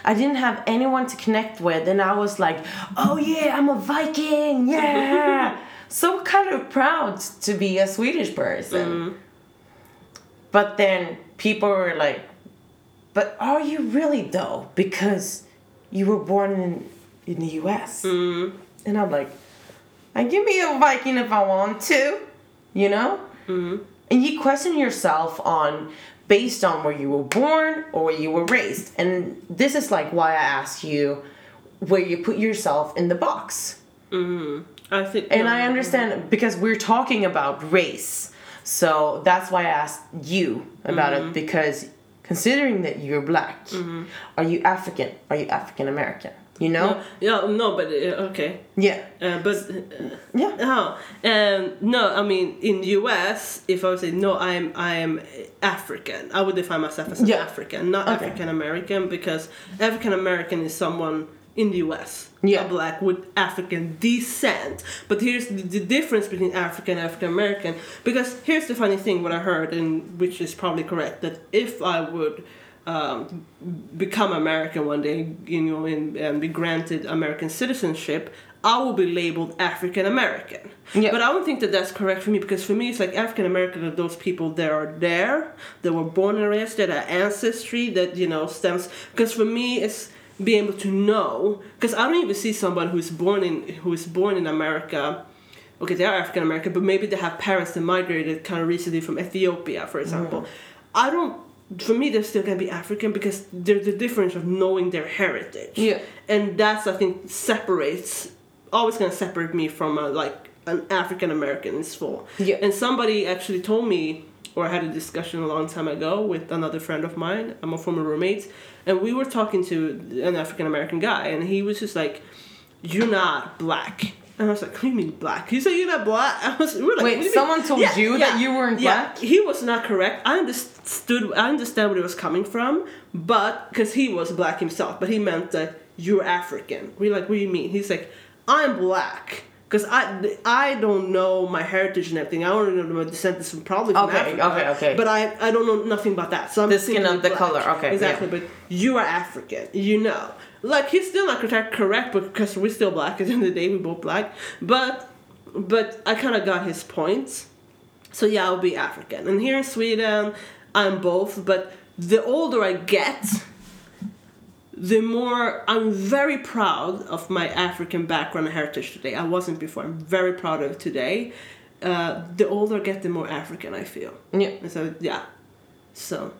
I didn't have anyone to connect with and I was like oh yeah I'm a Viking yeah so kind of proud to be a Swedish person but then people were like but are you really though? Because you were born in in the U.S. Mm-hmm. And I'm like, I can be a Viking if I want to, you know. Mm-hmm. And you question yourself on based on where you were born or where you were raised. And this is like why I asked you where you put yourself in the box. I think. And I understand because we're talking about race. So that's why I asked you about Mm-hmm. it because considering that you're black, are you African? Are you African American? You know? Yeah, no, but uh, okay. Yeah. Uh, but uh, Yeah. Oh, um, no, I mean in the U.S., if I would say no, I'm I am African. I would define myself as an Yeah. African, not Okay. African American, because African American is someone in the U.S. Yeah. a black with African descent. But here's the, the difference between African and African American. Because here's the funny thing: what I heard, and which is probably correct, that if I would. Um, become American one day, you know, and, and be granted American citizenship, I will be labeled African American. Yeah. But I don't think that that's correct for me because for me, it's like African American are those people that are there, that were born and raised, that are ancestry, that, you know, stems. Because for me, it's being able to know. Because I don't even see someone who's born in who is born in America. Okay, they are African American, but maybe they have parents that migrated kind of recently from Ethiopia, for example. I don't. For me, they're still gonna be African because there's the difference of knowing their heritage Yeah. and that's I think separates always gonna separate me from a, like an African American is full. Yeah. And somebody actually told me, or I had a discussion a long time ago with another friend of mine. I'm a former roommate, and we were talking to an African American guy, and he was just like, "You're not black." And I was like, "What do you mean black?" He said, "You're not black." I was we like, Wait, "What do you mean?" someone told you that you weren't yeah. black? He was not correct. I understood. I understand where he was coming from, but because he was black himself, but he meant that you're African. We're like, what do you mean? He's like, I'm black. Because I, I don't know my heritage and everything. I don't know my descent is from probably from Okay, Africa. okay, okay. But I, I don't know nothing about that. So I'm The skin of the black. color, okay, Exactly, yeah. but you are African. You know. Like, he's still not correct, correct because we're still black. At the end of the day, we're both black. But, but I kind of got his points. So yeah, I'll be African. And here in Sweden, I'm both. But the older I get, the more I'm very proud of my African background and heritage today. I wasn't before. I'm very proud of it today. Uh, the older I get, the more African I feel. Yeah. And so yeah, so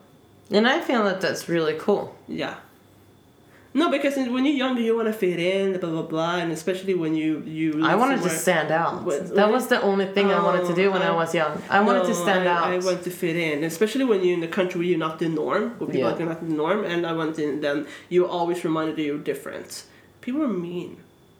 And I feel that that's really cool. yeah. No, because when you're younger, you want to fit in, blah blah blah, and especially when you you. I wanted to stand out. What- That was the only thing I wanted to do when I Oh, was young. I wanted to stand I, out. I wanted to fit in, especially when you're in a country where you're not the norm, where people Yeah. are not the norm, and I went in. Then you're always reminded that you're different. People are mean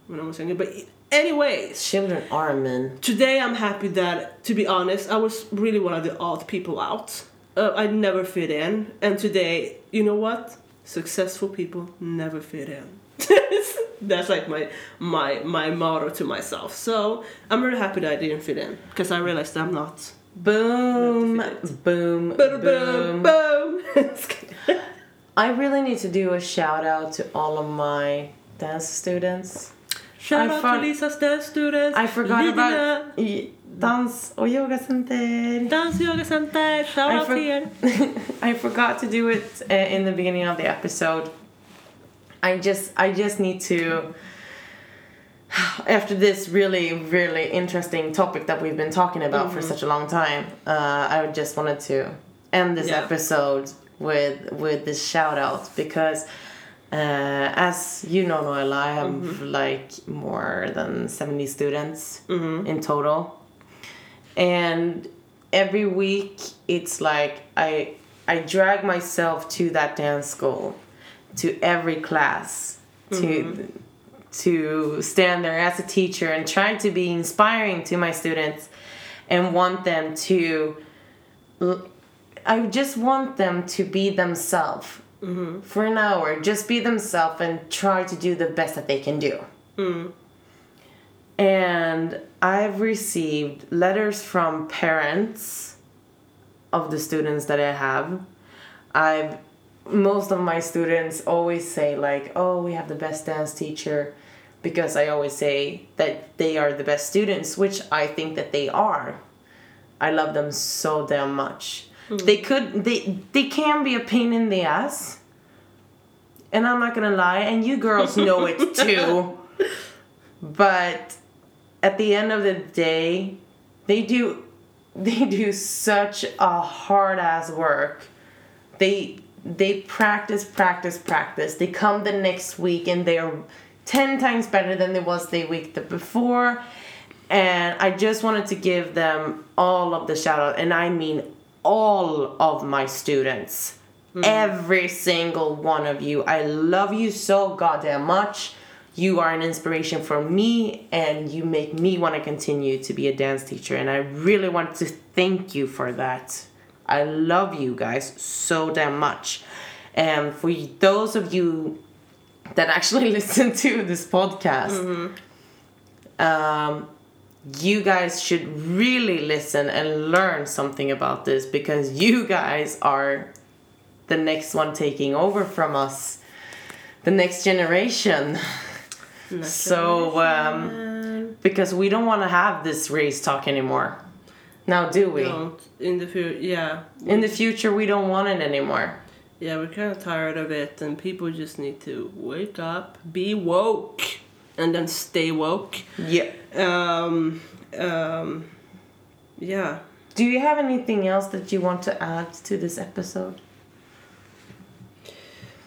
when I was younger, but anyways, Children are men. today I'm happy that, to be honest, I was really one of the odd people out. Uh, I never fit in, and today, you know what? Successful people never fit in. That's like my my my motto to myself. So I'm really happy that I didn't fit in because I realized I'm not. Boom, Not boom, Boom, boom. boom. I really need to do a shout out to all of my dance students. Shout I out for- to Lisa's dance students. I forgot about dans och yogacenter. Dans Yoga Center. Shout I, out for- to er. I forgot to do it uh, in the beginning of the episode. I just I just need to after this really really interesting topic that we've been talking about for such a long time. Uh, I just wanted to end this Yeah. episode with with this shout out because uh, as you know Noella, I have like more than 70 students in total and every week it's like i i drag myself to that dance school to every class to mm-hmm. to stand there as a teacher and try to be inspiring to my students and want them to I just want them to be themselves mm-hmm. for an hour. Just be themselves and try to do the best that they can do. Mm-hmm. And I've received letters from parents of the students that I have. I've most of my students always say like, "Oh, we have the best dance teacher," because I always say that they are the best students, which I think that they are. I love them so damn much. Hmm. They could they they can be a pain in the ass. And I'm not gonna lie, and you girls know it too. But at the end of the day, they do they do such a hard ass work. They they practice, practice, practice. They come the next week and they're ten times better than they was the week the before. And I just wanted to give them all of the shout out, and I mean all of my students. Mm-hmm. Every single one of you. I love you so goddamn much. You are an inspiration for me, and you make me want to continue to be a dance teacher. And I really want to thank you for that. I love you guys so damn much. And for those of you that actually listen to this podcast, um, you guys should really listen and learn something about this because you guys are the next one taking over from us, the next generation. So, um, because we don't want to have this race talk anymore. Now, do we? Don't in the future. Yeah, In the future, we don't want it anymore. yeah, we're kind of tired of it, and people just need to wake up, be woke, and then stay woke. Yeah. Um, um, yeah. Do you have anything else that you want to add to this episode?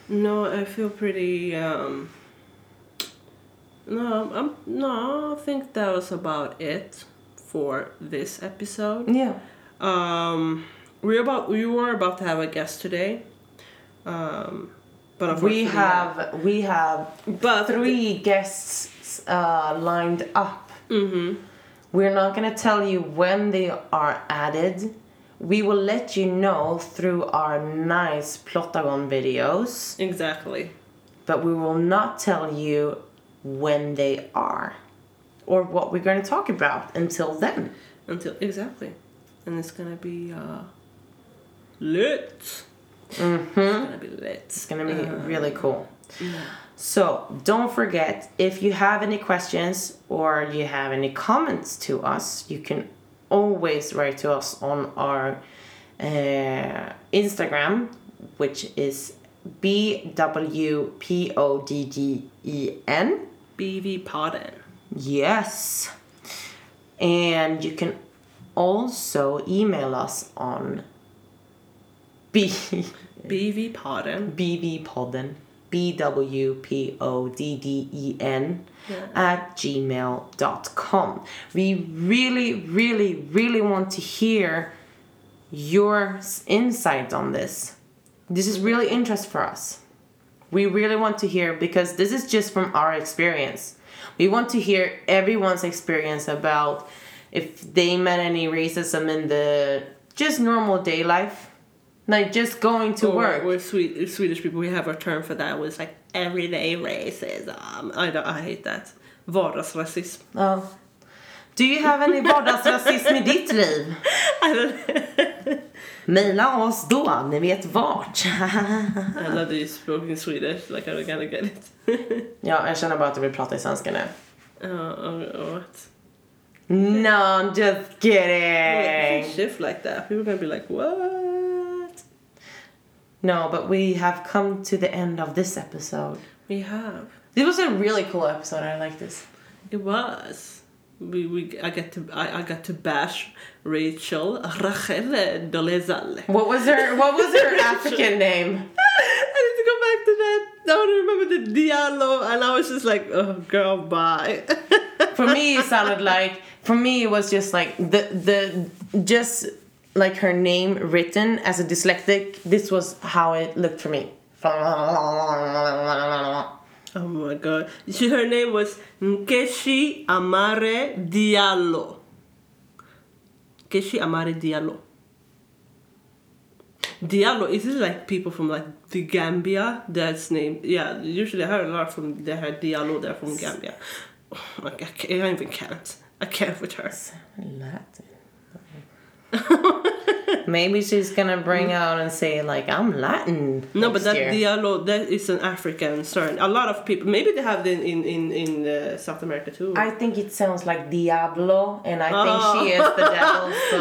No, I feel pretty. Um, no, I'm no. I think that was about it for this episode. Yeah. Um, we about we were about to have a guest today. Um, but We have we have but three guests uh, lined up. Mm-hmm. We're not gonna tell you when they are added. We will let you know through our nice Plotagon videos, Exactly. but we will not tell you when they are or what we're going to talk about until then. Until exactly, and it's gonna be uh, lit. hmm It's gonna be lit. It's gonna be Uh, really cool. So don't forget if you have any questions or you have any comments to us, you can always write to us on our uh, Instagram, which is B W P O D D E N. BV Podden. Yes. And you can also email us on B BV Podden. BVpodden, B W P O D D E N, Yeah. at gmail.com. We really, really, really want to hear your insight on this. This is really interest for us. We really want to hear because this is just from our experience. We want to hear everyone's experience about if they met any racism in the just normal day life. Like just going to Or work. We're Swe- Swedish people. We have a term for that. Was like everyday racism. I don't. I hate that. Vardagsrasism. Ja. Do you have any vardagsrasism i ditt liv? Maila oss då, ni vet vart. I love you spoke in Swedish. Like I gonna get it. ja, jag känner bara att du vill prata i svenska nu. uh, uh, what? No, I'm just kidding. shift like that. People gonna be like, what? No, but we have come to the end of this episode. We have. This was a really cool episode. I like this. It was. We, we I get to I, I got to bash Rachel Rachel Dolezal. What was her What was her African name? I need to go back to that. I don't remember the Diallo, and I was just like, oh girl, bye. For me, it sounded like. For me, it was just like the the just like her name written as a dyslexic. This was how it looked for me. Oh my god. She, her name was Nkechi Amare Diallo. Nkechi Amare Diallo. Diallo, is it like people from like the Gambia? That's named. Yeah, usually I heard a lot from they heard Diallo. They're from Gambia. Like I, can't, I even can't. I can't with her. Latin. Maybe she's gonna bring out and say like I'm Latin. No, but next that year. Diallo that is an African surname. A lot of people, maybe they have it in in in uh, South America too. I think it sounds like Diablo, and I Oh. think she is the devil. So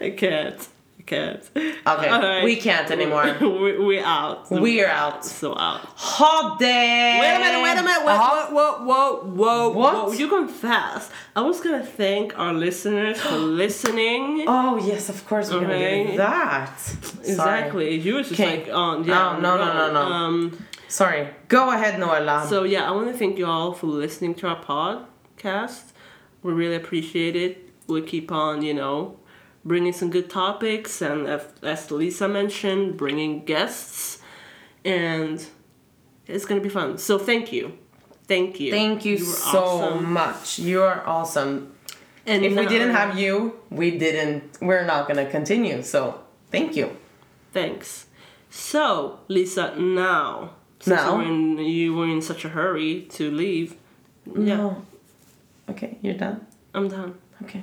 I can't. Can't. okay, Alright. we can't anymore. we, we out. We're out. So out. Hot day. Wait a minute, wait a minute, wait, Uh-huh. whoa, whoa, whoa, whoa, What? whoa, you're going fast. I was gonna thank our listeners for listening. Oh yes, of course we're gonna do that. exactly. You was just Okay. like on yeah. Oh, no, no, no, no. Um Sorry. Sorry. Go ahead, Noella. so yeah, I wanna thank you all for listening to our podcast. We really appreciate it. We'll keep on, you know, bringing some good topics and as, Lisa mentioned, bringing guests and it's gonna be fun. So thank you. Thank you. Thank you, were so awesome. much. You are awesome. And If we didn't have you, we didn't. We're not gonna continue. So thank you. Thanks. So, Lisa, now since Now? you were, in, you were in such a hurry to leave, yeah, No. Okay, you're done. I'm done. Okay.